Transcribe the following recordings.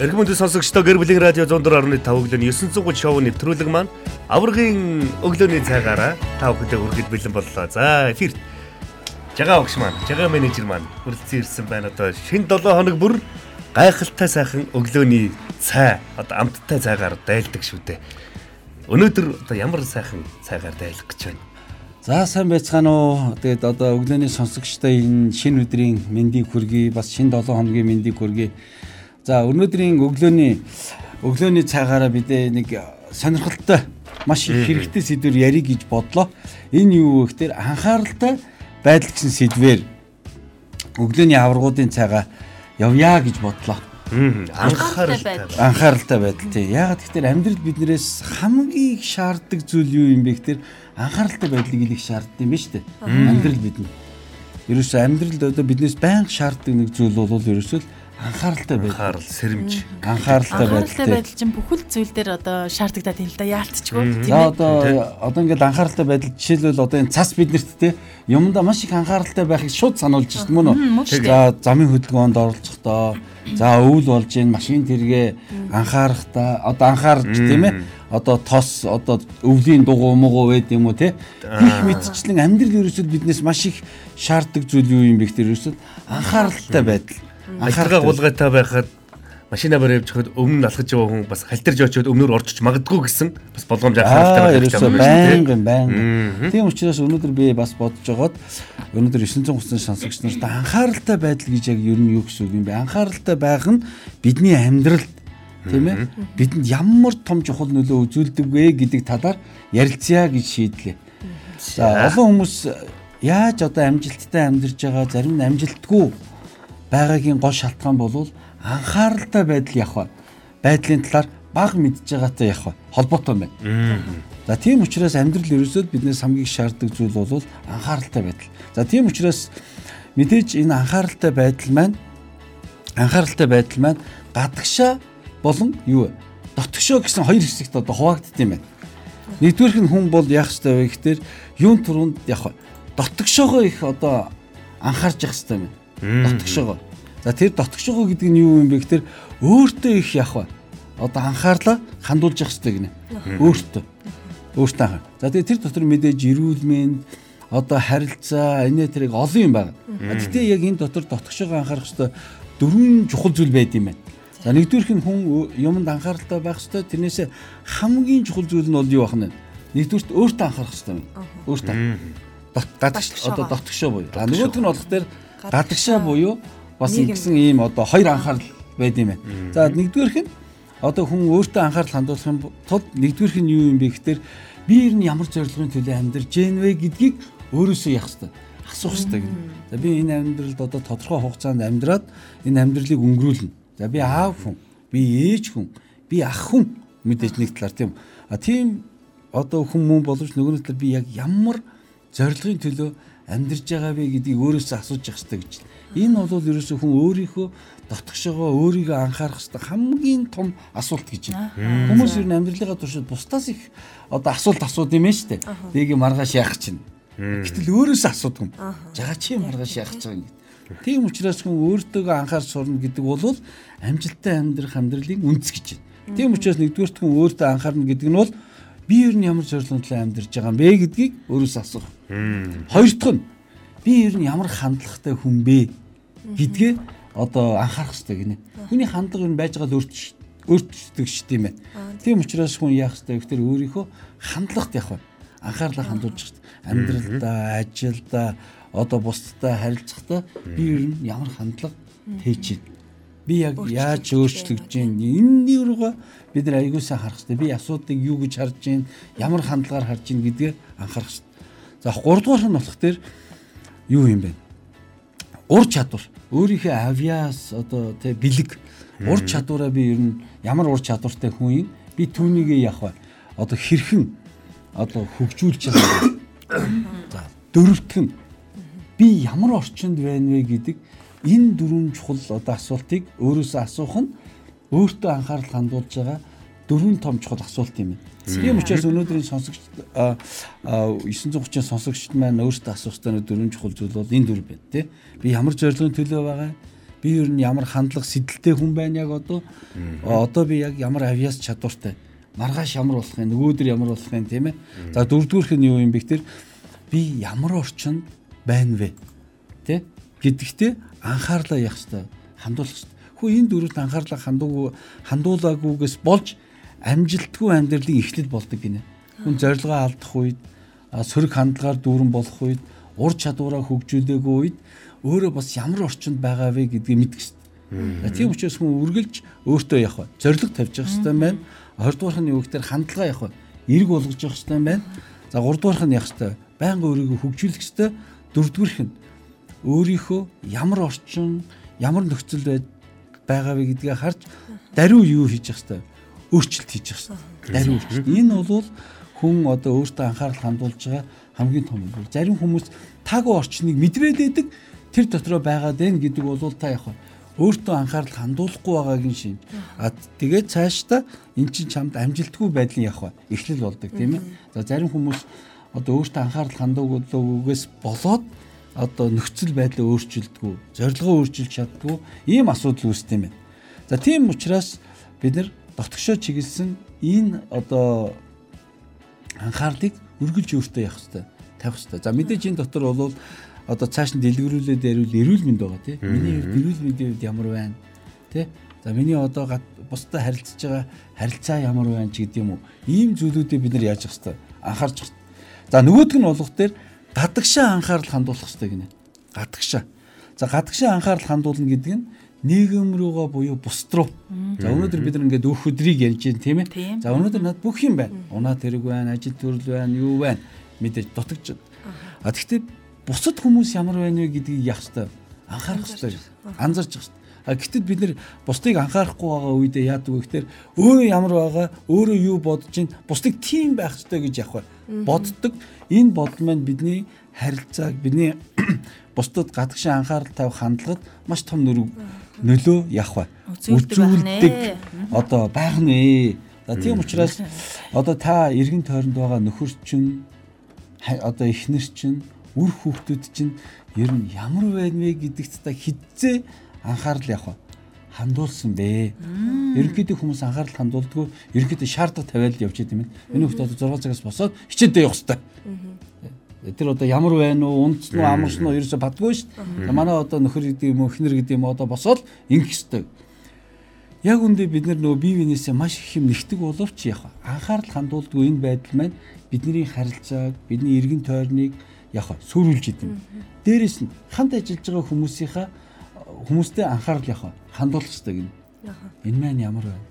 Эргэмэнд сонсогчдоо гэр бүлийн радио 104.5 өглөөний 930 шоу нэвтрүүлэг маань аврагын өглөөний цайгаараа та бүхэндээ хүргэж бэлэн боллоо. За эфирт жагаа огш маань, жагаа менежер маань хүрэлцэн ирсэн байна. Одоо шинэ 7 хоног бүр гайхалтай сайхан өглөөний цай одоо амттай цайгаар дайлдаг шүү дээ. Өнөөдөр одоо ямар сайхан цайгаар дайлах гэж байна. За сайн байцгаана уу. Тэгээд одоо өглөөний сонсогчтой энэ шинэ өдрийн мэндийг хүргэе. Бас шинэ 7 хоногийн мэндийг хүргэе. За өнөөдрийн өглөөний өглөөний цагаараа бид нэг сонирхолтой маш их хэрэгтэй сэдвэр ярих гэж бодлоо. Энэ юу вэ гэхээр анхааралтай байдал гэсэн сэдвэр өглөөний аваргуудын цагаа явъя гэж бодлоо. Анхааралтай анхааралтай байдал тий. Яагаад гэхээр амьдрал биднээс хамгийн их шаарддаг зүйл юу юм бэ гэхээр анхааралтай байдлыг их шаарддаг юм ба шүү дээ. Амьдрал бидний. Ерөөсөө амьдралд одоо биднээс байнга шаарддаг нэг зүйл бол ерөөсөө анхааралтай байх. Анхаарал, сэрэмж. Анхааралтай Анхааралтай байдал чинь бүхэл зүйл дээр одоо шаардагдаад юм л да. Яалтчгүй. Тийм За ээ. одоо одоо ингээд анхааралтай байдал жишээлбэл одоо энэ цас биднэрт те юмдаа маш их анхааралтай байхыг шууд сануулж шít мөн үү? За замын хөдөлгөөнд оролцохдоо за өвөл болж ийн машин тэргээ анхаарахтаа одоо анхаарч тийм ээ? Одоо тос одоо өвлийн дугуй муугу байд юм уу те? Их мэдчлэн амьдрал ерөөсөд биднээс маш их шаарддаг зүйл юу юм бэ гэхээр ерөөсөд анхааралтай байдал Анхаарал гулгайтай байхад машина барь явж хахад өмнө алхаж яваа хүн бас халтарж очиод өмнөр орчиж магадгүй гэсэн бас болгоомж анхааралтай Аа байх хэрэгтэй байна байнгын. Тийм учраас өнөөдөр би бас бодож байгаад өнөөдөр 930 сонсогч нарт анхааралтай байдал гэж яг ер нь юу гэсэн үг юм бэ? Анхааралтай байх нь бидний амьдралд тийм ээ бидэнд ямар том чухал нөлөө үзүүлдэг вэ гэдэг талаар ярилцъя гэж шийдлээ. За олон хүмүүс яаж одоо амжилттай амьдарч байгаа зарим нь амжилтгүй байгаагийн гол шалтгаан бол анхааралтай байдал явах ба. Байдлын талаар баг мэдж байгаатай явах. Холбоотой байна. За тийм учраас амьдрал ерөөсөд биднээс хамгийн шаарддаг зүйл бол анхааралтай байдал. За тийм учраас мэдээж энэ анхааралтай байдал маань анхааралтай байдал маань гадагшаа болон юу дотгошоо гэсэн хоёр хэсэгт одоо хуваагддаг юм байна. Нэгдүгээрх нь хүн бол яах ёстой вэ гэхээр юун туруунд яг дотгошоогоо их одоо анхаарч явах ёстой юм байна. Дотгошоогоо. За тэр дотгошоогоо гэдэг нь юу юм бэ гэхээр өөртөө их явах ба. Одоо анхаарлаа хандуулж явах ёстой гинэ. Өөртөө. Өөртөө анхаар. За тэгээ тэр дотор мэдээж эрүүл мэнд одоо харилцаа энэ тэрийг олон юм байна. Гэтэ яг энэ дотор дотгошоогоо анхаарах ёстой дөрвөн чухал зүйл байд юм байна. За нэгдүгээрх нь хүн юмд анхааралтай байх ёстой. Тэрнээсээ хамгийн чухал зүйл нь бол юу бахна вэ? Нэгдүгээрт өөртөө анхаарах юм. Өөртөө. Гадагш одоо дотгошоо буюу. А нөгөөх нь болох дээр гадагшаа буюу бас ингэсэн ийм одоо хоёр анхаарал байд юм байна. За нэгдүгээрх нь одоо хүн өөртөө анхаарал хандуулахын тулд нэгдүгээрх нь юу юм бэ гэхээр би ер нь ямар зорилгын төлөө амьдарч вэ гэдгийг өөрөөсөө яах ёстой асуух ёстой гэнэ. За би энэ амьдралд одоо тодорхой хугацаанд амьдраад энэ амьдралыг өнгөрүүлнэ. За би аав хүн, би ээж хүн, би ах хүн мэдээж нэг талаар тийм. А тийм одоо хүн мөн боловч нөгөө талаар би яг ямар зорилгын төлөө амьдарч байгаа вэ гэдгийг өөрөөсөө асууж явах хэрэгтэй гэж. Энэ бол ерөөсөө хүн өөрийнхөө дотгошоогоо өөрийгөө анхаарах хэрэгтэй хамгийн том асуулт гэж байна. Хүмүүс ер нь амьдралынхаа туршид бусдаас их одоо асуулт асууд юм шүү дээ. Нэг маргааш яах чинь. Гэтэл өөрөөсөө асуудаг юм. Жага чи маргааш яах гэж байгаа юм. Тийм учраас хүн өөртөөгөө анхаарч сурна гэдэг бол амжилттай амьдрах амьдралын үндэс гэж байна. Тийм учраас нэгдүгээрт хүн өөртөө анхаарна гэдэг нь бол би ер нь ямар зорилгын төлөө амьдарч байгаа юм бэ гэдгийг өөрөөсөө асуух. Хоёр дахь нь би ер нь ямар хандлагатай хүн бэ гэдгээ одоо анхаарах хэрэгтэй гинэ. Хүний хандлага ер нь байж байгаа л өөрт өөртөг шүү дээ. Тийм учраас хүн яах хэрэгтэй вэ гэхээр өөрийнхөө хандлагат явах байна. Анхаарлаа хандуулж хэрэгтэй. Амьдралдаа, ажилдаа, одоо бусдтай харилцахдаа би ер нь ямар хандлага байна. Би яг яаж өөрчлөгдөж байна? Энэ рүүгээ бид нар аягуулсаа харах хэрэгтэй. Би асуудыг юу гэж харж байна? Ямар хандлагаар харж байна гэдгээ анхаарах хэрэгтэй. За 3 дугаар нь болох дээр юу юм бэ? Ур чадвар. Өөрийнхөө авиас одоо тэ бэлэг ур чадвараа би ер нь ямар ур чадвартай хүн юм? Би түүнийгээ яах вэ? Одоо хэрхэн одоо хөгжүүлж байгаа. За дөрөвт нь би ямар орчинд байна вэ гэдэг энэ дөрвөн чухал одоо асуултыг өөрөөсөө асуух нь өөртөө анхаарал хандуулж байгаа дөрвөн том чухал асуулт юм байна. Тийм учраас өнөөдрийн сонсогч 930 сонсогчд маань өөртөө асуух ёстой дөрвөн чухал зүйл бол энэ дөрв байна тий. Би ямар зорилгын төлөө байгаа Би ер нь ямар хандлага сэтэлтэй хүн байна яг одоо. Одоо би яг ямар авиас чадвартай. Маргааш ямар болох юм, нөгөөдөр ямар болох юм тийм ээ. За дөрөвдүгüрх нь юу юм бэ гэхээр би ямар орчинд байна вэ? Тэ? Гэдэгтээ анхаарлаа явах хэрэгтэй. Хандуулах хэрэгтэй. Хөө энэ дөрөвт анхаарлаа хандуугүй хандуулаагүйгээс болж амжилтгүй амьдралын эхлэл болдог гинэ. Хүн зорилгоо алдах үед, сөрөг хандлагаар дүүрэн болох үед, ур чадвараа хөгжүүлээгүй үед өөрөө бас ямар орчинд байгаа вэ гэдгийг мэдэх хэрэгтэй. Тийм учраас хүн үргэлж өөртөө явах. Зориг тавьж явах хэрэгтэй байна. 20 дугаарх нь юу гэхээр хандлага явах. Эрг болгож явах хэрэгтэй байна. За 3 дугаарх нь явах хэрэгтэй. Байнга өөрийгөө хөгжүүлэх хэрэгтэй. 4 дугаарх нь өөрийнхөө ямар орчин, ямар нөхцөл байгаа вэ гэдгийг харж даруй юу хийж явах хэрэгтэй. Өөрчлөлт хийж явах хэрэгтэй. Даруй өөрчлөлт. Энэ бол хүн одоо өөртөө анхаарал хандуулж байгаа хамгийн том юм. Зарим хүмүүс таагүй орчныг мэдрээд байдаг тэр дотроо байгаад байна гэдэг бол та яг өөртөө анхаарал хандуулахгүй байгаагийн шин. А тэгээд цаашдаа эн чинь чамд амжилтгүй байдлын явах эхлэл болдог тийм ээ. За зарим хүмүүс одоо өөртөө анхаарал хандуулгүйгээс болоод одоо нөхцөл байдлаа өөрчилдөггүй, зорилгоо өөрчилж чаддгүй ийм асуудал үүсдэг юм байна. За тийм учраас бид нар дотгошоо чиглэсэн энэ одоо анхаарлыг үргэлж өөртөө явах хэрэгтэй, тавих хэрэгтэй. За мэдээж энэ дотор бол одоо цааш нь дэлгэрүүлээд ярил эрүүл мэнд байгаа тий. Миний хувьд эрүүл мэндийн хувьд ямар байна? Тий. За миний одоо бусдад харилцаж байгаа харилцаа ямар байна ч гэдэг юм уу. Ийм зүйлүүдийг бид нар яаж явах хэвээр анхаарч. За нөгөөдг нь болох дээр гадагшаа анхаарал хандуулах хэвээр гинэ. Гадагшаа. За гадагшаа анхаарал хандуулна гэдэг нь нийгэм рүүгээ буюу бусд руу. За өнөөдөр бид нар ингээд өөх өдрийг ярьж байна тийм ээ. За өнөөдөр над бүх юм байна. Унаа тэрэг байна, ажил төрөл байна, юу байна. Мэдээж дутагч. А тэгвэл бусад хүмүүс ямар байна вэ гэдгийг яах хэвээр анхаарах хэвээр анзарч хэвээр. А гэтэл бид нэр бусдыг анхаарахгүй байгаа үедээ яадаг вэ гэхээр өөрөө ямар байгаа, өөрөө юу бодож чинь бусдыг тийм байх хэвээр гэж яах вэ? Боддог. Энэ бодол маань бидний харилцааг, бидний бусдад гадагшаа анхаарал тавих хандлагад маш том нөлөө яах вэ? Үзүүлдэг одоо байх нэ. За тийм учраас одоо та эргэн тойронд байгаа нөхөр чинь одоо эхнэр чинь үр хүүхдүүд чинь ер нь ямар байна вэ гэдэгт та хідзээ анхаарал явах хандуулсан бэ. Ерөнхийдөө хүмүүс анхаарал хандуулдгүй ерөнхийдөө шаардлага тавиад явж идэм юм. Миний хүүхд одоо 6 цагаас босоод хичээдээ явах хэрэгтэй. Тэр одоо ямар байна уу, унтсан уу, амарсан уу ерөөсө бадгүй шүү дээ. Манай одоо нөхөр гэдэг юм уу, эхнэр гэдэг юм одоо босоод ингэх хэрэгтэй. Яг үндэ бид нар нөгөө бие биенээсээ маш их юм нэгтэг боловч яг анхаарал хандуулдгүй энэ байдал маань бидний харилцааг, бидний эргэн тойрныг яг сүрүүлж идэм. Дээрээс нь хамт ажиллаж байгаа хүмүүсийнхаа хүмүүстэй анхаарал яг хандуулах хэрэгтэй гин. Энэ маань ямар байна?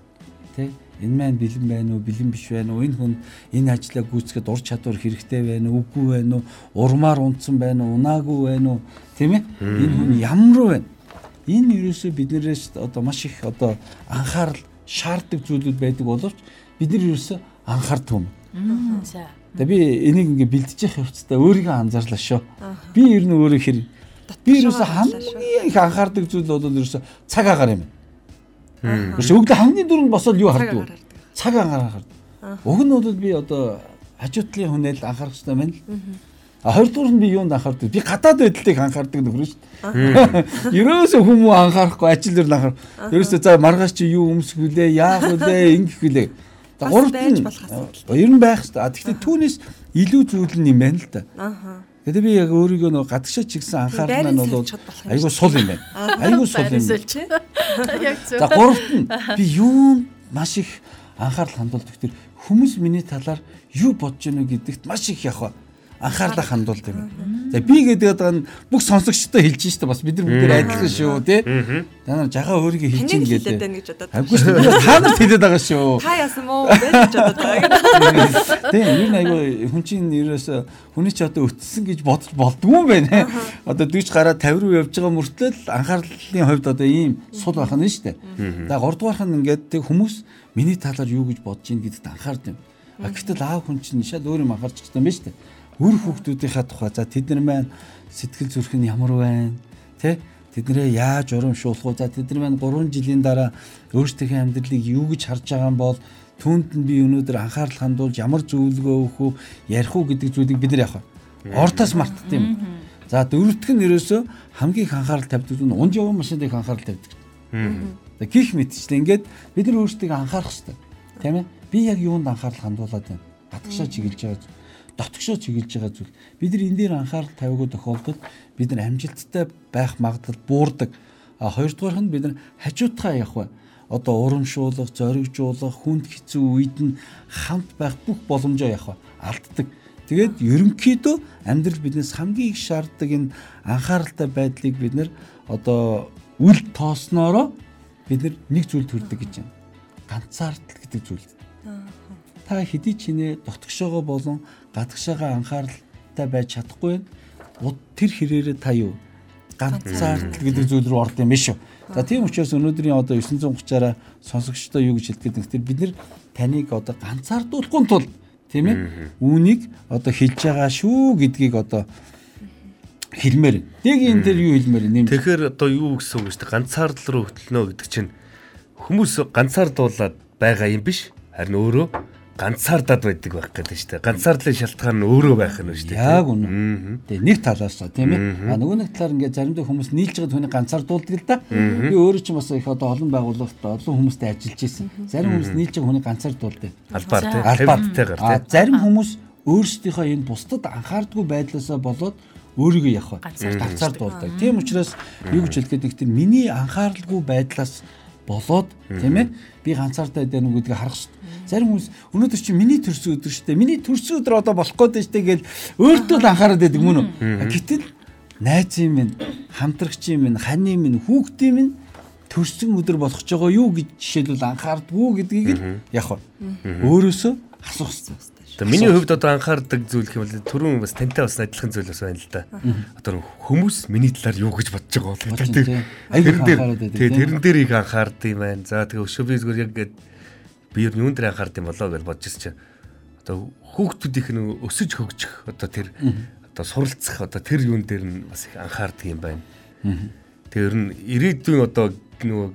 Тэ? Энэ маань бэлэн байна уу, бэлэн биш байна уу? Энэ хүн энэ ажлаа гүйцэхэд ур чадвар хэрэгтэй байна уу, үгүй байна уу? Урмаар унтсан байна уу, унаагүй байна уу? Тийм ээ? Энэ хүн ямар байна? Энэ ерөөсөө биднээс одоо маш их одоо анхаарал шаарддаг зүйлүүд байдаг боловч бид нар ерөөсөө анхаардаг юм. За Тэгээ би энийг ингээ бэлдэж явах явцдаа өөрийгөө анзаарлаа шүү. Би ер нь өөрөө хэр би ерөөсө хамгийн их анхаардаг зүйл бол ерөөсө цаг агаар юм. Ерөөсө өглөө хамгийн дөрөнд босоод юу харддаг? Цаг агаар хардаг. Уг нь бол би одоо хажуутлын хүнэл анхаарах хэрэгтэй байна л. А хоёрдугаар нь би юунд анхаардаг? Би гадаад байдлыг анхаардаг нөхөр шүү дээ. Ерөөсө хүмүүс анхаарахгүй ажил дээр анхаар. Ерөөсө за маргааш чи юу өмсөх вүлээ, яах вүлээ, ингэх вүлээ Гурав байж болох асуудал. Ер нь байх хэрэгтэй. Тэгэхдээ түүнээс илүү зүйл нь юм байна л да. Аа. Тэгээд би яг өөрийгөө нөгөө гадагшаа чигсэн анхаарал маань бол айгүй сул юм байна. Айгүй сул юм. Яг зөв. За гуравт нь би юу маш их анхаарал хандуулдаг тэр хүмүүс миний талаар юу бодож байна гэдэгт маш их явах анхаарлаа хандуулд юм. За би гэдэг одоо бүх сонсогчтой хэлж штэ бас бид нар бүгд адилхан шүү тий. Та нар жагаа өөрийгөө хэлж ин гэдэг. Аггүй шүү. Та нарт хэлээд байгаа шүү. Та яасан мó байж бодоод байгаа. Тий, нь айгүй хүн чинь ерөөс хүний ч одоо өтсөн гэж бодож болдгүй юм байна. Одоо 40 гараа 50 руу явж байгаа мөртлөө анхаарлын хувьд одоо ийм сул байх нь штэ. За 3 дугаарх нь ингээд хүмүүс миний талаар юу гэж бодож ийн гэдэгт анхаард юм. А гэтэл аав хүн чинь шал өөр юм анхаарч байгаа юм байна штэ үр хүүхдүүдийнхаа тухай. За тэд нар маань сэтгэл зүрх нь ямар байна? Тэ? Тэднэрээ яаж урамшуулах вэ? За тэд нар маань 3 жилийн дараа өөрсдийнхээ амьдралыг юу гэж харж байгаа юм бол түүнд нь би өнөөдөр анхаарал хандуулж ямар зөвлөгөө өгөх үү ярих уу гэдэг зүйлийг бид нар яах вэ? Ортоос мартд юм. За дөрөвдөх нь ерөөсөө хамгийн их анхаарал тавьдаг нь унж явсан машинд их анхаарал тавьдаг. За гих мэтчлээ ингээд бид нар өөрсдийг анхаарах хэрэгтэй. Тийм ээ? Би яг юунд анхаарал хандуулад байна? Гадагшаа чиглэж байгаа дотгошоо чиглэж байгаа зүйл. Бид нар энэ дээр анхаарал тавиагүй тохиолдолд бид нар амжилттай байх магадлал буурдаг. А хоёрдугаарх нь бид нар хажуутгаа явах бай. Одоо урамшуулах, зоригжуулах, хүнд хэцүү үед нь хамт байх бүх боломжоо явах бай. Алддаг. Тэгээд ерөнхийдөө амьдрал биднээс хамгийн их шаарддаг энэ анхааралтай байдлыг бид нар одоо үл тоосноороо бид нар нэг зүйл төрдөг гэж байна. Ганцаардал гэдэг зүйл. Та хэдий ч нэ дотгошоогоо болон гадагшаага анхааралтай байж чадахгүй. Уд тэр хэрээрээ та юу? Ганцаардал гэдэг зүйл рүү орд юм биш үү? За тийм учраас өнөөдрийн одоо 930-аараа сонсогчдоо юу гэж хэлдэг вэ? Бид нэр таныг одоо ганцаардуулахгүй тул тийм ээ үүнийг одоо хэлж байгаа шүү гэдгийг одоо хэлмээр. Дэг энэ тэр юу хэлмээр нэм. Тэгэхээр одоо юу гэсэн үг вэ? Ганцаардал руу хөтлөнө гэдэг чинь хүмүүс ганцаардуулаад байгаа юм биш. Харин өөрөө ганцаардаад байдаг байх гэдэг шүү дээ. Ганцаардлын шалтгаан нь өөрөө байх нь шүү дээ. Яг үнэ. Тэгээ нэг талаас нь тийм ээ. А нөгөө нэг талаар ингээд заримдаа хүмүүс нийлж байгаа түүнийг ганцаардуулдаг л да. Би өөрөө ч бас их одоо олон байгууллагт олон хүмүүстэй ажиллаж исэн. Зарим хүмүүс нийлж байгаа хүнийг ганцаардуулдаг. Албаар тийм. Албаатайгаар тийм. Зарим хүмүүс өөрсдийнхөө энэ бусдад анхаардгүй байдлаасаа болоод өөрийгөө явах ганцаардуулдаг. Тийм учраас юу гэж хэлгээд нэг тийм миний анхааралгүй байдлаас болоод тийм ээ би ганцаартай байна уу гэдгийг харах шүү дээ. Зарим хүмүүс өнөөдөр чи миний төрсөн өдөр шүү дээ. Миний төрсөн өдөр одоо болох гээд шүү дээ гэж өөртөө л анхаарал байдаг мөн үү? Гэтэл найзын минь, хамтрагчийн минь, ханы минь, хүүхдийн минь төрсөн өдөр болох ч байгаа юу гэж жишээлбэл анхаардгүй гэдгийг л яг өөрөөсөө асуух хэрэгтэй. Тэгээ миний хувьд одоо анхаардаг зүйл юм бол түрүүн бас тантай бас адилхан зүйл бас байна л да. Одоо хүмүүс миний талаар юу гэж бодож байгаа бол тэр тэрэн дээр тэгээ тэрэн дээр их анхаард юм байна. За тэгээ өшөө би зүгээр яг гээд би юу юун дээр анхаард юм болоо гэж бодож чинь одоо хүүхдүүдийнх нь өсөж хөгжих одоо тэр одоо суралцах одоо тэр юун дээр нь бас их анхаардаг юм байна. Тэгээ ер нь ирээдүйн одоо нөгөө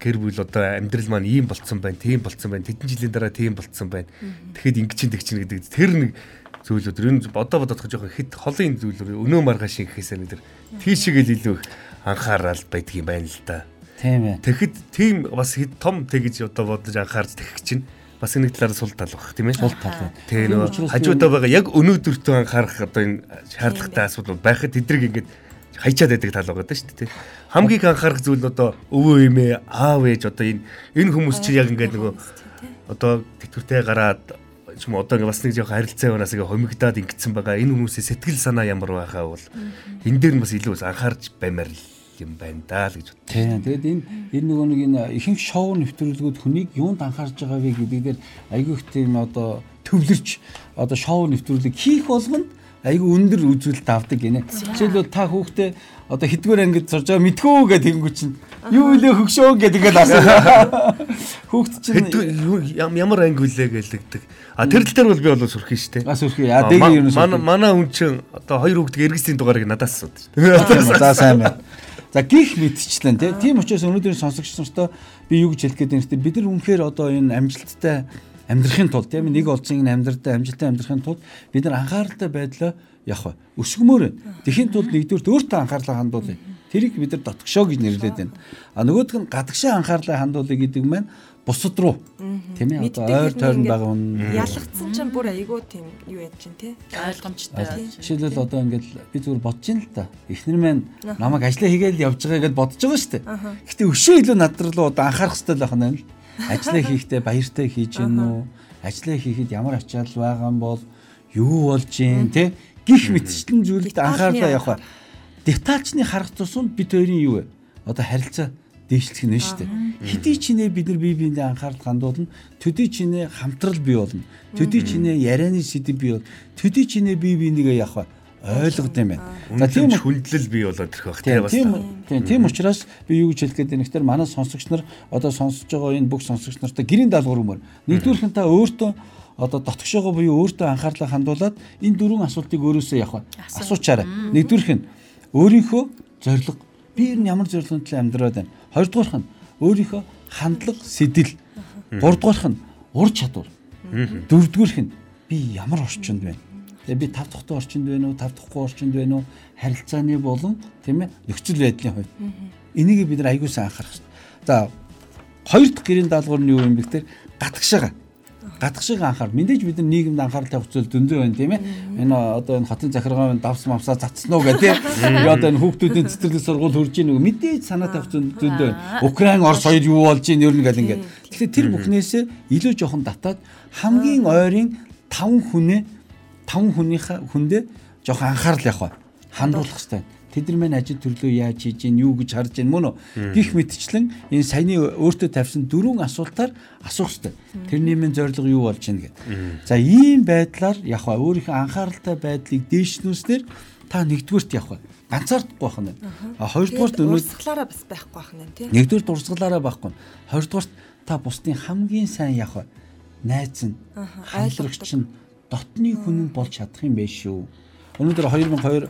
гэр бүл одоо амьдрал маань ийм болцсон байна, тийм болцсон байна, тэдэн жилийн дараа тийм болцсон байна. Тэгэхэд ингэ чин тэг чин гэдэг тэр нэг зүйлүүд ер нь бодоо бодох жоохон хит холын зүйлүүд өнөө маргааш ингэхээсээ бид нар тийшээгээл илүү их анхаарал байдаг юм байна л да. Тийм ээ. Тэгэхэд тийм бас хит том тэгж одоо бодож анхаарч тэгэх чинь бас нэг талаараа сул тал баг тийм ээ. Сул тал. Тэгээ нөгөө хажуудаа байгаа яг өнөөдөртөө анхаарах одоо энэ шаардлагатай асуудал байхад тэдрийг ингээд хайчаад байдаг тал байгаа шүү дээ. Хамгийн анхаарах зүйл нь одоо өвөө эмээ, аав ээж одоо энэ энэ хүмүүс чинь яг ингээд нөгөө одоо тэтгэвртэй гараад юм одоо бас нэг жоох харилцаа юунаас ингээд хомигдаад ингэсэн байгаа. Энэ хүмүүсийн сэтгэл санаа ямар байхаа бол энэ дээр нь бас илүү анхаарч баймаар юм байна даа л гэж бод. Тийм. Тэгэд энэ энэ нөгөө нэг энэ ихэнх шоу нэвтрүүлгүүд хүнийг юунд анхаарч байгаа вэ гэдэг дээр айгүй их тийм одоо төвлөрч одоо шоу нэвтрүүлэг хийх болгонд айгүй өндөр үзүүлэлт авдаг гинэ. Жишээлбэл та хүүхдээ одоо хэдгээр ангид сурж байгаа мэдхүү гэдэг тэнгүү чинь юу илээ хөгшөө гэдэг ингээд асуу. Хүүхд чинь ямар анги үлээ гэлэгдэг. А тэр тал дээр бол би бол сурах юм шүү дээ. А сурах. А дэг юм уу? Манай манай хүн чинь одоо хоёр хүүхдийн эргэсийн дугаарыг надаас асуудаг. За сайн байна. За гих мэдчлэн тийм учраас өнөөдрийн сонсогч нартай би юу гэж хэлэх гээд байна вэ? Бид нар үнэхээр одоо энэ амжилттай амьдрахын тулд тийм нэг олцын амьдралдаа амжилттай амьдрахын тулд бид нар анхааралтай байдлаа явах өсгмөр. Тэхийн тулд нэгдүгээр өөртөө анхаарлаа хандуулъя. Тэрийг бид нар дотгошоо гэж нэрлэдэг байна. А нөгөөх нь гадагшаа анхаарлаа хандуулъя гэдэг нь бусад руу тийм ээ одоо ойр тойрон байгаа хүн ялгцсан чинь бүр айгүй тийм юу яд чинь тий ойлгомжтой. Жишээлбэл одоо ингээд би зүгээр бодож ин л та. Эхнэр маань намайг ажиллаа хийгээл явж байгаа гэдээ бодож байгаа шүү дээ. Гэтэ өшөө илүү над руу одоо анхаарах хэрэгтэй л байна л Ажлаа хийхдээ баяртай хийж гин үү? Ажлаа хийхэд ямар ачаал байгаа юм бол юу болж гин те гих мэтчлэн зүйлд анхаарлаа явах. Детальчны харах тусам бид хоёрын юу вэ? Одоо харилцаа дээшлэх нь шүү дээ. Хэдий ч нэ бид нар бие биендээ анхаарал хандуулна. Төдий ч нэ хамтрал бий болно. Төдий ч нэ ярианы сэдэв бий бол. Төдий ч нэ бие биенийгээ явах ойлгод юм байна. За тийм хүндлэл бий болоод ирэх байх тийм бас. Тийм тийм учраас би юу гэж хэлэх гээд байна гэхээр манай сонсогч нар одоо сонсож байгаа энэ бүх сонсогч нартай гэрийн даалгавар юмар. Нэгдүгээр нь та өөртөө одоо дотгошоогоо буюу өөртөө анхаарлаа хандуулад энэ дөрвөн асуултыг өөрөөсөө явах. Асуучаарай. Нэгдүгээрх нь өөрийнхөө зорилго би ер нь ямар зорилготой төлөө амьдраад байна. Хоёрдугаарх нь өөрийнхөө хандлага, сэтэл. Гуравдугаарх нь ур чадвар. Дөрөвдүгээрх нь би ямар орчинд байна би тав дахь орчинд байна уу, тав дахьгүй орчинд байна уу? Харилцааны болон тийм ээ нөхцөл байдлын хувьд. Энийг бид нар аягуулсан анхаарах хэрэгтэй. За хоёр дахь гэрийн даалгавар нь юу юм бэ гэхээр гатгшаага. Гатгшаага анхаар. Мэдээж бид нар нийгэмд анхаарал тавих зүйл дөндөө байна тийм ээ. Энэ одоо энэ хотын захиргаа давс мавсаа цацсан уу гэдэг тийм. Би одоо энэ хүүхдүүдийн цэцэрлэг сургууль хурж ийн үг мэдээж санаа тавих зүйл байна. Украин Орос хоёр юу болж ийн ер нь гал ингээд. Тэгэхээр тэр бүхнээсээ илүү жоохон татаад хамгийн ойрын 5 хүнээ 5 хүнийхээ хүндээ жоохон анхаарал явах хандуулах хэрэгтэй. Тэд нар маань ажил төрлөө яаж хийж гин юу гэж харж гин мөн үү? Гих мэтчлэн энэ саяны өөртөө тавьсан дөрвөн асуултаар асуух хэрэгтэй. Тэрний минь зорилго юу болж гин гэд. За ийм байдлаар яг өөрийнхөө анхааралтай байдлыг дээшнүүснээр та нэгдүгürt явах ганцаардахгүй байх нь. А хоёрдугаарт өнөө урсгалаараа бас байхгүй байх нь тий. Нэгдүгээр дурсгалаараа байхгүй. Хоёрдугаарт та бусдын хамгийн сайн явах найз нь хайлагч нь дотны хүн болж чадах юм байх шүү. Өнөөдөр 2002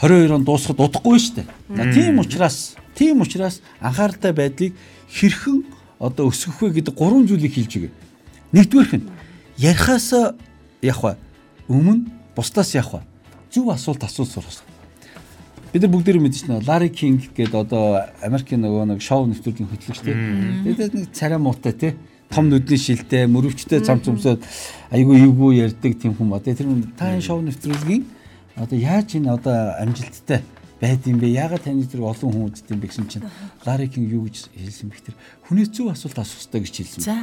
22 он дуусахад удахгүй шүү дээ. Тийм учраас тийм учраас анхааралтай байдлыг хэрхэн одоо өсгөх вэ гэдэг гурван зүйлийг хэлж өгье. Нэгдүгээрх нь ярихаас явах өмнө бусдаас явах зөв асуулт асуух сурах. Бид нар бүгд мэдэж байна. Лари Кинг гэдэг одоо Америкийн нөгөө нэг шоу нэвтрүүлгийн хөтлөгч тийм. Тэгээд нэг царай муутай тийм том нүдний шилтэй, мөрөвчтэй цам цумсоод айгүй эвгүй ярьдаг тийм хүн ба. Тэр та энэ шоу нэвтрүүлгийн одоо яаж энэ одоо амжилттай байд юм бэ? Яагаад таны зэрэг олон хүн үздэг юм бэ гэсэн чинь Ларикин юу гэж хэлсэн бэ гэхээр хүнээс зөв асуулт асуух хэрэгтэй гэж хэлсэн. За.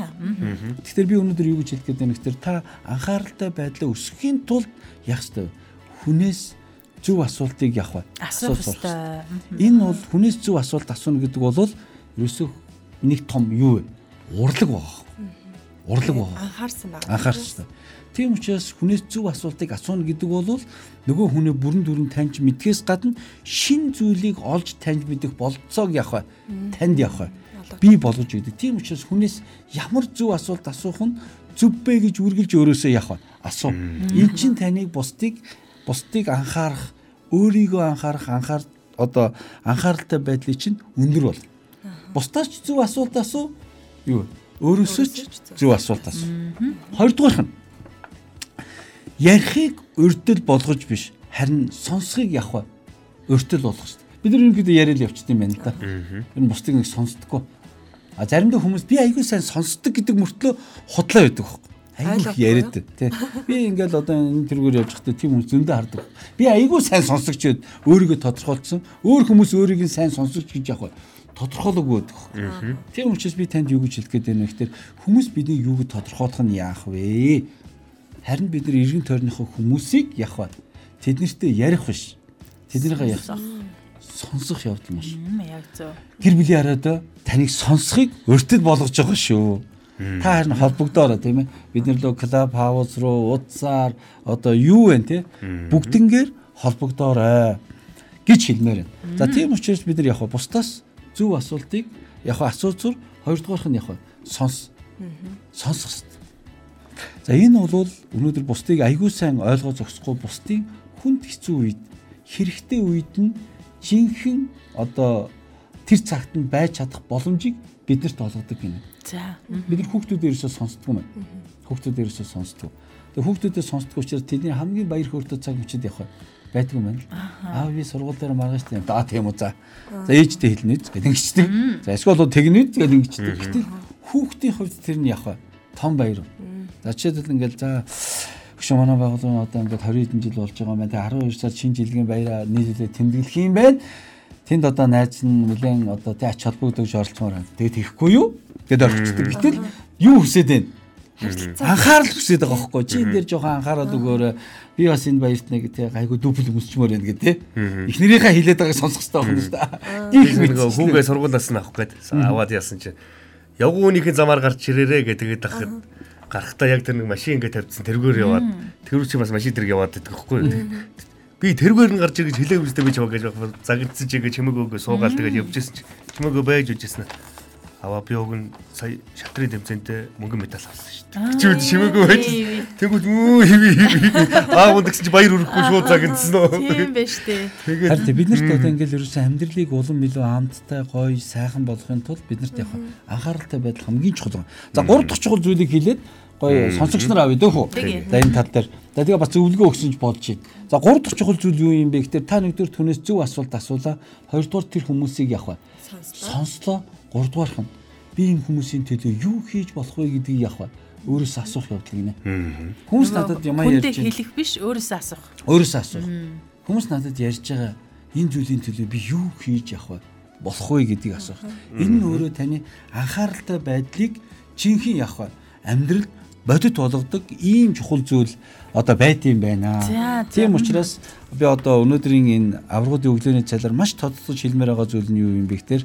Тэгэхээр би өнөөдөр юу гэж хэлэх гээд байна гэхээр та анхааралтай байдлаа өсгөхийн тулд яах ёстой вэ? Хүнээс зөв асуултыг явах бай. Асуух ёстой. Энэ бол хүнээс зөв асуулт асууна гэдэг бол ерөөсөө нэг том юу вэ? Урлаг байгаа. Урлаг байгаа. Анхаарсан байна. Анхаарсан. Тийм учраас хүнээс зөв асуултыг асууна гэдэг бол нөгөө хүнээ бүрэн дүрэн таньж мэдхээс гадна шин зүйлийг олж таньж мэдэх болцоог явах бай. Танд явах бай. Би болгож өгдөг. Тийм учраас хүнээс ямар зөв асуулт асуух нь зөв бэ гэж үргэлж өөрөөсөө явах бай. Асуу. Эн чинь таныг бусдыг бусдыг анхаарах, өөрийгөө анхаарах, анхаар одоо анхааралтай байдлыг чинь өндөр бол. Бусдаас ч зөв асуулт асуу. Юу? Өөрөөсөө ч зөв асуулт асуу. Хоёрдугаарх нь ярихыг өрдөл болгож биш харин сонсхийг явах өртөл болгох шүү дээ. Бид нар ерөнхийдөө яриад явчихсан юм байна да. Тэр нь бусдыг нэг сонсдоггүй. А заримдаа хүмүүс би айгүй сайн сонсдог гэдэг мөртлөө худлаа байдаг. Айгүй их яриад тий. Би ингээл одоо энэ тэргээр явж байхдаа тийм хүмүүс зөндөө хардаг. Би айгүй сайн сонсогч гээд өөрийгөө тодорхойлцсон. Өөр хүмүүс өөрийг нь сайн сонсогч гэж явах тодорхойлоогүй байдаг. Тийм учраас би танд юу гэж хэлэх гээд байна вэ гэхээр хүмүүс бидний юуг тодорхойлох нь яах вэ? Харин бид нар эргэн тойрныхоо хүмүүсийг явах бай. Тэд нартэй ярих биш. Тэднийхээ яг сонсох явдал маш. Яг зөв. Гэр бүлийн хараад таныг сонсхийг өртөд болгож байгаа шүү. Та харин холбогдоорой тийм ээ. Бид нар лөө клуб хаус руу утсаар одоо юу вэ те бүгднгээр холбогдоорой гэж хэлмээр байна. За тийм учраас бид нар яг бусдаас зөв асуултыг яг асууцур хоёрдугаарх нь яг сонс. Сонсох хэрэгтэй. За энэ бол өнөөдөр бусдыг аягүй сайн ойлгоо зогсохгүй бусдын хүнд хэцүү үед хэрэгтэй үед нь жинхэнэ одоо тэр цагт нь байж чадах боломжийг биднэрт олгодог гинэ. За. Бид нар хүүхдүүдээрээс сонсдгоо мэн. Хүүхдүүдээрээс сонсдгоо. Тэгээ хүүхдүүдээс сонсдгоо учраас тэдний хамгийн баяр хөөртэй цаг мөчөд явах байдаг юм байна. Аав би сургууль дээр маргааш тийм. Аа тийм үү за. За ээжтэй хэлнэ гэдэг ингэждэг. За эсвэл тэгнэ гэдэг ингэждэг. Гэтэл хүүхдийн хувьд тэр нь явах том баяр. За жишээлбэл ингээл за Хөшөө манай байгууллагын одоо ингээд 20 хэдэн жил болж байгаа юм байна. Тэгээ 12 сар шинэ жилийн баяраа нийлүүлээ тэмдэглэх юм байна. Тэнд одоо найз нь нэлээд одоо тэ ач холбогдож оролцмоор байна. Тэгээд тэгэхгүй юу? Гэт орчихдог. Гэтэл юу хүсэж байна? Анхаарал хүсэж байгаа байхгүй. Чи энэ дээр жоохон анхаарал өгөөрэй. Би бас энэ баярт нэг тий гайгүй дүүпл өмсчмөр байна гэдэг тий. Эхнэрийнхээ хилээд байгааг сонсох хэрэгтэй байна шүү дээ. Их нэг хүүгээ сургуулаас нь авах гээд аваад яасан чи явган үнийхэн замаар гарч ирээрээ гэдэг тахад гарахтаа яг тэр нэг машин ингээд тавьдсан тэргээр яваад. Тэр чи бас машин дээр яваад байдаг хгүй би тэргээр нь гарч ирж хэлээ үстэй би чамаа гэж загидсан чи гэж чимээг өгөө суугаал тэгээд явж ирсэн чи чимээгөө байж үжсэн аваа би уг нь сая шатрын тэмцэнтэй мөнгөн медаль авсан шүү дээ. Чи үл шимээгүй байж. Тэгвэл мүү хиви хиви. Аа унд гэсэн чи баяр өрөхгүй шууд загнасан нөө. Тийм байж тээ. Тэгээд харин бид нарт одоо ингээл ерөөсөн амьдралыг улам илүү амттай, гоё, сайхан болгохын тулд бид нарт яг анхааралтай байдал хамгийн чухал. За гурав дахь чухал зүйлийг хэлээд гоё сонсогч нар авъя дөөхөө. За энэ тал дээр. За тэгээ бас зөвлөгөө өгсөн ч болж байна. За гурав дахь чухал зүйл юу юм бэ гэхээр та нэгдүгээр түнээс зөв асуулт асуулаа. Хоёрдугаар тэр хүмүүсийг явах? Сонслоо. Гуравдугаарх нь би энэ хүмүүсийн төлөө юу хийж болох вэ гэдгийг явах? Өөрөөсөө асуух явдал гинэ. Хүмүүс надад ямаа Хүндээ ярьж байна. хэлэх биш өөрөөсөө асуух. Өөрөөсөө асуух. Хүмүүс надад ярьж байгаа энэ зүйлийн төлөө би юу хийж явах вэ? Болох вэ гэдгийг асуух. Энэ нь өөрөө таны анхааралтай байдлыг жинхэнэ явах вэ? Амьдрал бодит болгодог ийм чухал зүйл одоо байт юм байна. Тийм учраас би одоо өнөөдрийн энэ аврагуудын өглөөний цалаар маш тодтолж хэлмээр байгаа зүйл нь юу юм бэ гэхээр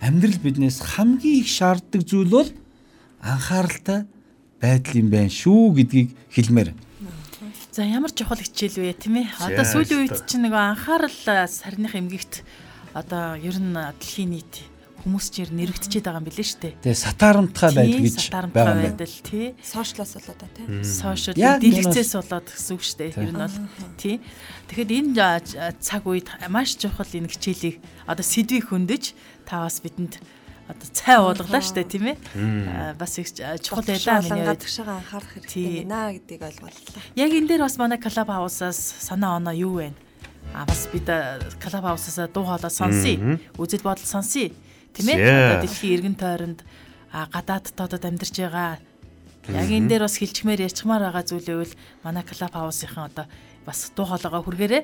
амьдрал биднээс хамгийн их шаарддаг зүйл бол анхааралтай байдал юм байна шүү гэдгийг хэлмээр. За ямар чухал хичээл вэ тийм ээ? Одоо сүүлийн үед чинь нөгөө анхаарал сарных эмгэгт одоо ер нь дэлхийн нийт хүмүүс чинь нэрвэгдчихэд байгаа юм билээ шүү дээ. Тэгээ сатаарамтгай байдал гэж байгаа юм байна. тий. Сошиалос болоод тий. Сошиал дэлгэцээс болоод гэсэн үг шүү дээ. Ер нь бол тий. Тэгэхээр энэ цаг үед маш чухал энэ хичээлийг одоо сэдвийг хөндөж та бас бидэнд одоо цай уулгалаа шүү дээ тийм ээ. Бас их чухал байлаа миний тгшаага анхаарах хэрэгтэй байна гэдгийг ойлголоо. Яг энэ дээр бас манай клуб хаусаас санаа оноо юу вэ? А бас бид клуб хаусаас дуу хоолой сонсъё. Үзэл бодол сонсъё. Тийм ээ? Одоо дэлхийн эргэн тойронд гадаад дотоод амьдарч байгаа яг энэ дээр бас хилчмээр ярьчмаар байгаа зүйлээ бол манай клуб хаусынхан одоо бас дуу хоолойгоо хүргээрээ.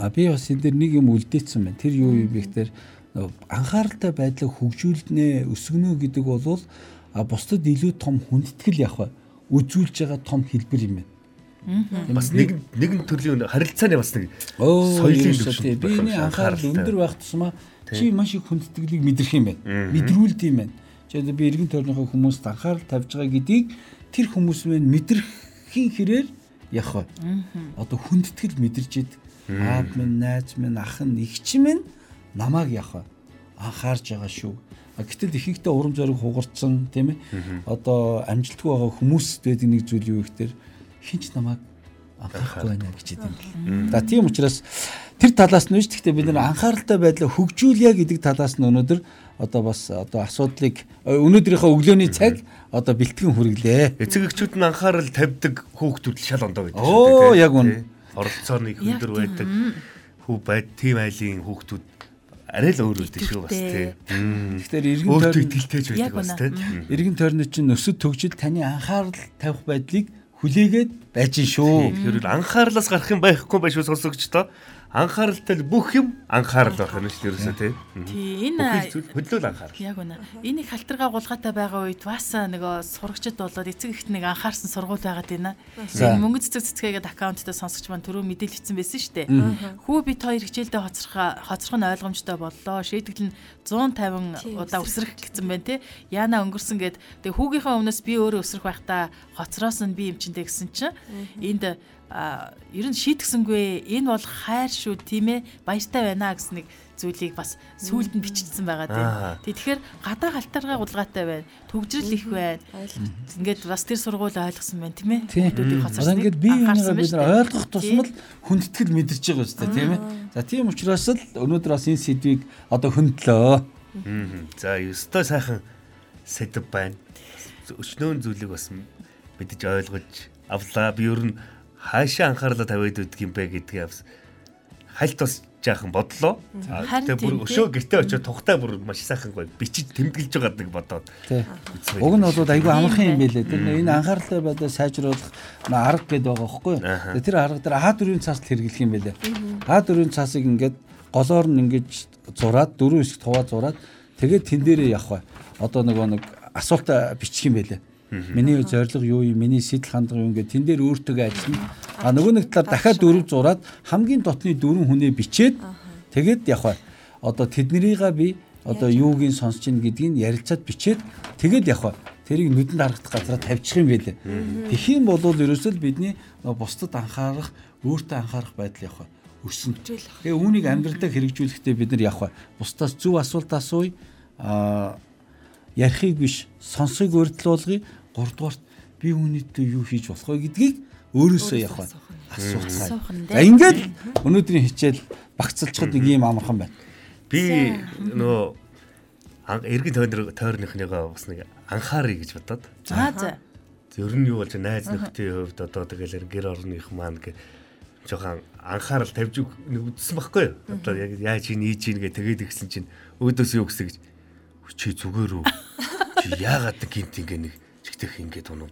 А би бас энэ дээр нэг юм үлдээсэн байна. Тэр юу юм бэ гэхээр анхааралтай байдлыг хөгжүүлнэ, өсгөнө гэдэг бол а бусдад илүү том хүндэтгэл явах үзүүлж байгаа том хэлбэр юм байна. Бас нэг нэгэн төрлийн харилцааны бас нэг соёлын байх Биений анхаарал өндөр байх тусмаа чи маш их хүндэтгэлийг мэдрэх юм байна. Мэдрүүлд юм байна. Одоо би эргэн тойрныхоо хүмүүст анхаарал тавьж байгаа гэдгийг тэр хүмүүс мэн мэдрэхийн хэрээр явах. Одоо хүндэтгэл мэдэрч ид аав минь, найз минь, ах нь, эгч минь намайг явах. Анхаарж байгаа шүү. Гэтэл ихэнхдээ урам зориг хугарцсан тийм ээ. Одоо амжилтгүй байгаа хүмүүс байдаг нэг зүйл юу гэхээр хинч намайг анхаарахгүй байна гэж хэлдэг. За тийм учраас тэр талаас нь биш гэхдээ бид нар анхааралтай байдлаа хөгжүүлье гэдэг талаас нь өнөөдөр одоо бас одоо асуудлыг өнөөдрийнхөө өглөөний цаг одоо бэлтгэн хүргэлээ. эцэг эхчүүд нь анхаарал тавьдаг хүүхдүүд шал ондоо байдаг Оо, тий. яг үнэ. Их Яг өндөр байдаг хүү байд тийм айлын хүүхдүүд арай л өөр үлдэн шүү бас тий. Тэгэхээр эргэн Өөртөө тойрон итгэлтэйж байдаг бас тий. эргэн тойрны чинь өсөд төгжил таны анхаарал тавих байдлыг хүлээгээд байж шүү. Тэгэхээр анхаарлаас гарах юм байхгүй байх шүү сонсогчдоо. Анхааралтай л бүх юм анхаарал байх юм шүү ерөөсөө тий. Тий энэ хөдлөл анхаарал. Яг үнэ. Энэ их халтаргаа гулгаатай байгаа үед бас нөгөө сурагчд болоод эцэг ихт нэг анхаарсан сургууль байгаад байна. Мөнгө цэцэг цэцгээгээд аккаунттай сонсогч маань түрүү мэдээлэл хийсэн байсан шүү дээ. Хүү бит хоёр хичээлдээ хоцрох хоцрох нь ойлгомжтой боллоо. Шийдэгдэл нь 150 удаа өсрөх гэсэн байна те. Яна өнгөрсөн гэд тэг хүүгийнхээ өмнөөс би өөрөө өсрөх байхдаа хоцроос нь би эмчэндээ гэсэн чинь энд ер нь шийтгсэнгүй энэ бол хайр шүү тийм ээ баяртай байна гэсэн нэг зүйлийг бас сүулт нь биччихсэн байгаа Аа. тийм. Тэг Тэгэхээр гадаа халтаргаа гулгаатай байна. Төгжрөл их байна. Ингээд бас тэр сургууль ойлгосон байна тийм ээ. Одоо хоцорсныг ингээд би анхаарсан энийгээ бид байна нар ойлгох тусмал хүндэтгэл мэдэрч байгаа шүү дээ тийм ээ. За тийм учраас л өнөөдөр бас энэ сэдвийг одоо хөндлөө. За ёстой сайхан сэдв байна. Өчнөөн зүйлийг бас мэдэж ойлгож авлаа. Би ер нь хаашаа анхаарлаа тавиад өгдөг юм бэ гэдгийг бас хальт бас жаахан бодлоо. Тэгээ бүр өшөө гэртээ очиод тухтай бүр маш сайхан гоё бичиж тэмдэглэж байгаа нэг бодоод. Уг нь бол айгүй амархан юм байлээ. Тэр нэ энэ анхааралтай байдлаа сайжруулах арга гэдэг байгаа байхгүй юу? Тэр арга дээр А4-ийн цаас хэрэглэх юм байлээ. А4-ийн цаасыг ингээд голоор нь ингэж зураад дөрөв хэсэг хуваа зураад тэгээд тэн дээрээ явах бай. Одоо нөгөө нэг асуулт бичих юм байлээ. Миний зорилго юу юм? Миний сэтэл хандлага юу ингээд тэн дээр өөртөө ажиллана. А нөгөө нэг талаар дахиад дөрөв зураад хамгийн дотны дөрвөн хүнээ бичээд тэгээд бай. Одоо тэднэрийгээ би одоо юуг нь сонсож ийн гэдгийг ярилцаад бичээд тэгээд бай. Тэрийг нүдэнд харагдах газараа тавьчих юм байлээ. Тэгэх юм бол ерөөсөө л бидний нөгөө бусдад анхаарах, өөртөө анхаарах байдал бай. Өснө. Тэгээ үүнийг амьдралдаа хэрэгжүүлэхдээ бид нар бай. Бусдаас зөв асуулт асууя. Ярихыг биш сонсхийг өрдөлуулгыг гуравдугаарт би үүнийдээ юу хийж болох вэ гэдгийг өөрөөсөө явах нь За ингээд өнөөдрийн хичээл багцалчхад нэг юм амархан байна. Би нөө ан- эргэн тойрны тойрныхныгоо бас нэг анхаарыг гэж бодоод. За за. Ер нь юу болж найз нөхдөийн хувьд одоо тэгэл гэр орных маань гэ жоохон анхаарал тавьж үтсэн байхгүй юу? Одоо яг яаж ийн ийж ийн гэ тэгээд игсэн чинь өөдөөс юу гэсэн гэж чи зүгээр үү? Чи яагаад гинт ингээ нэг чигтэх ингээд байна?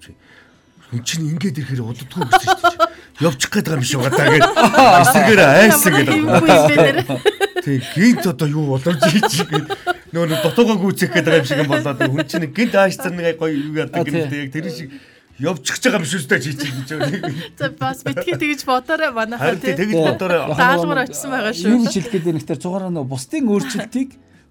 Хүн чинь ингээд ирэхээр уддгүй гэсэн шүү дээ. Явчих гээд байгаа юм шиг гадаа гэж. Эсрэгээр айсан гэдэг. Юмгүй юм бэ нэр. Тэг гинт одоо юу боломж хийж гээд нөө нөө дотоогоо гүйцэх гээд байгаа юм шиг юм болоод хүн чинь гинт аашцар нэг гоё юу яадаг гэнэ яг тэр шиг явчих гэж байгаа юм шүү дээ чи чи гэж. За бас битгий тэгж бодоорой манайхаа Харин тий тий. тэгж бодорой. Даалгавар очсон байгаа шүү. Юу хэлэх гээд байна гэхээр цугаараа нөө бусдын өөрчлөлтийг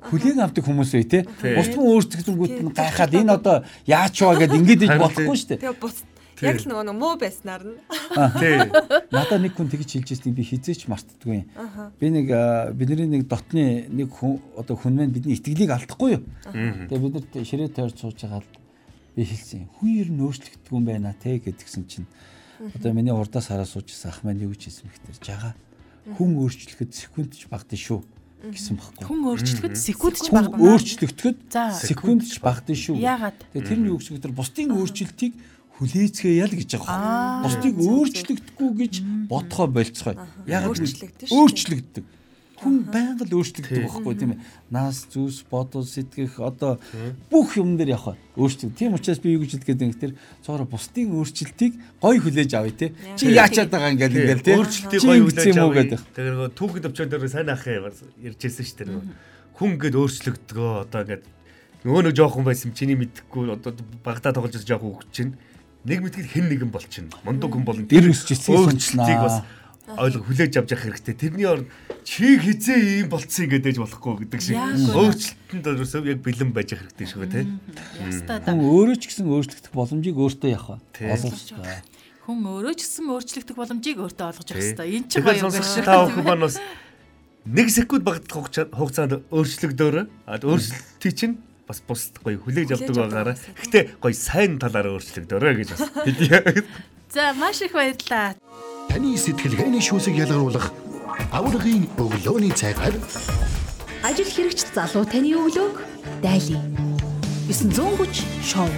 хүлээн авдаг хүмүүс бай те. Тий. Бусдын өөрчлөлтүүд нь гайхаад энэ одоо яач вэ гэд ингэж иж болохгүй шүү дээ. Тэгээ бус яг л нөгөө нэг муу байснаар нь. Тий. Надаа нэг хүн тэгж хэлж ирсэн би хизээч мартдаггүй. Би нэг бидний нэг дотны нэг хүн одоо хүн маань бидний итгэлийг алдахгүй юу. Тэгээ бид нар ширээ тойрч сууж байгаа л би хэлсэн. Хүн ер нь өөрчлөгддөг юм байна те гэдгсэн чинь одоо миний урдаас хараа суужсэн ах маань юу гэж хэлсэн бэхтэр жага хүн өөрчлөхөд секундч багтэн шүү гэсэн баггүй. Хүн өөрчлөхөд секунд ч Хүн баг. өөрчлөгдөхөд За. секундч багтэн шүү. Яагаад? Тэгээ тэр нь юу гэсэн бэхтэр бусдын өөрчлөлтийг хүлээцгээе ял гэж байгаа. Бусдыг өөрчлөгдөхгүй гэж бодхоо болцгоо. Ягаад гэвэл өөрчлөгддөг. Хүн байнга л өөрчлөгддөг байхгүй тийм ээ. Нас зүс бодол сэтгэх одоо бүх юм дээр явах өөрчлөг. Тийм учраас би юу гэж хэлгээд байна гэхээр цоороо бусдын өөрчлөлтийг гоё хүлээж авъя те. Чи яачаад байгаа ингээл ингээл те. Өөрчлөлтийг гоё хүлээж юм авъя. гэдэг. Тэгэхээр нөгөө түүхэд өвчөөд дээр сайн ах ярьжсэн шүү дээ. нөгөө. Хүн ингээд өөрчлөгдгөө одоо ингээд нөгөө нэг жоохон байсан чиний мэдхгүй одоо багтаа тоглож байгаа жоохон хөвч чинь нэг мэдгээр хэн нэгэн болчихно. Мундаг хүн болно. Дэр өсч эцгийг өөрчлөлтийг бас. Ойлго хүлээж авч явах хэрэгтэй. Тэрний оронд чи хизээ ийм болцсон ингээд ээж болохгүй гэдэг шиг. Өөрчлөлтөнд ерөөсөө яг бэлэн байж явах хэрэгтэй шүү да. Хүн өөрөө ч гэсэн өөрчлөгдөх боломжийг өөртөө явах. Олгож байгаа. Хүн өөрөө ч гэсэн өөрчлөгдөх боломжийг өөртөө олгож авах Тий. хэрэгтэй. Энэ ч Тэгэхээр гоё юм байна. та бүхэн маань бас нэг секунд багтах хугацаанд өөрчлөгдөөрөө а өөрчлөлтий чинь бас бус гоё хүлээж авдаг байгаараа. Гэтэ гоё сайн талаараа өөрчлөгдөөрөө гэж бас хэлье. За маш их баярлалаа. Таны сэтгэлгээний шүүсийг ялгаруулах аврагын өглөөний цагаар Ажил хэрэгч залуу таны өглөөг дайлаа. 930 шоу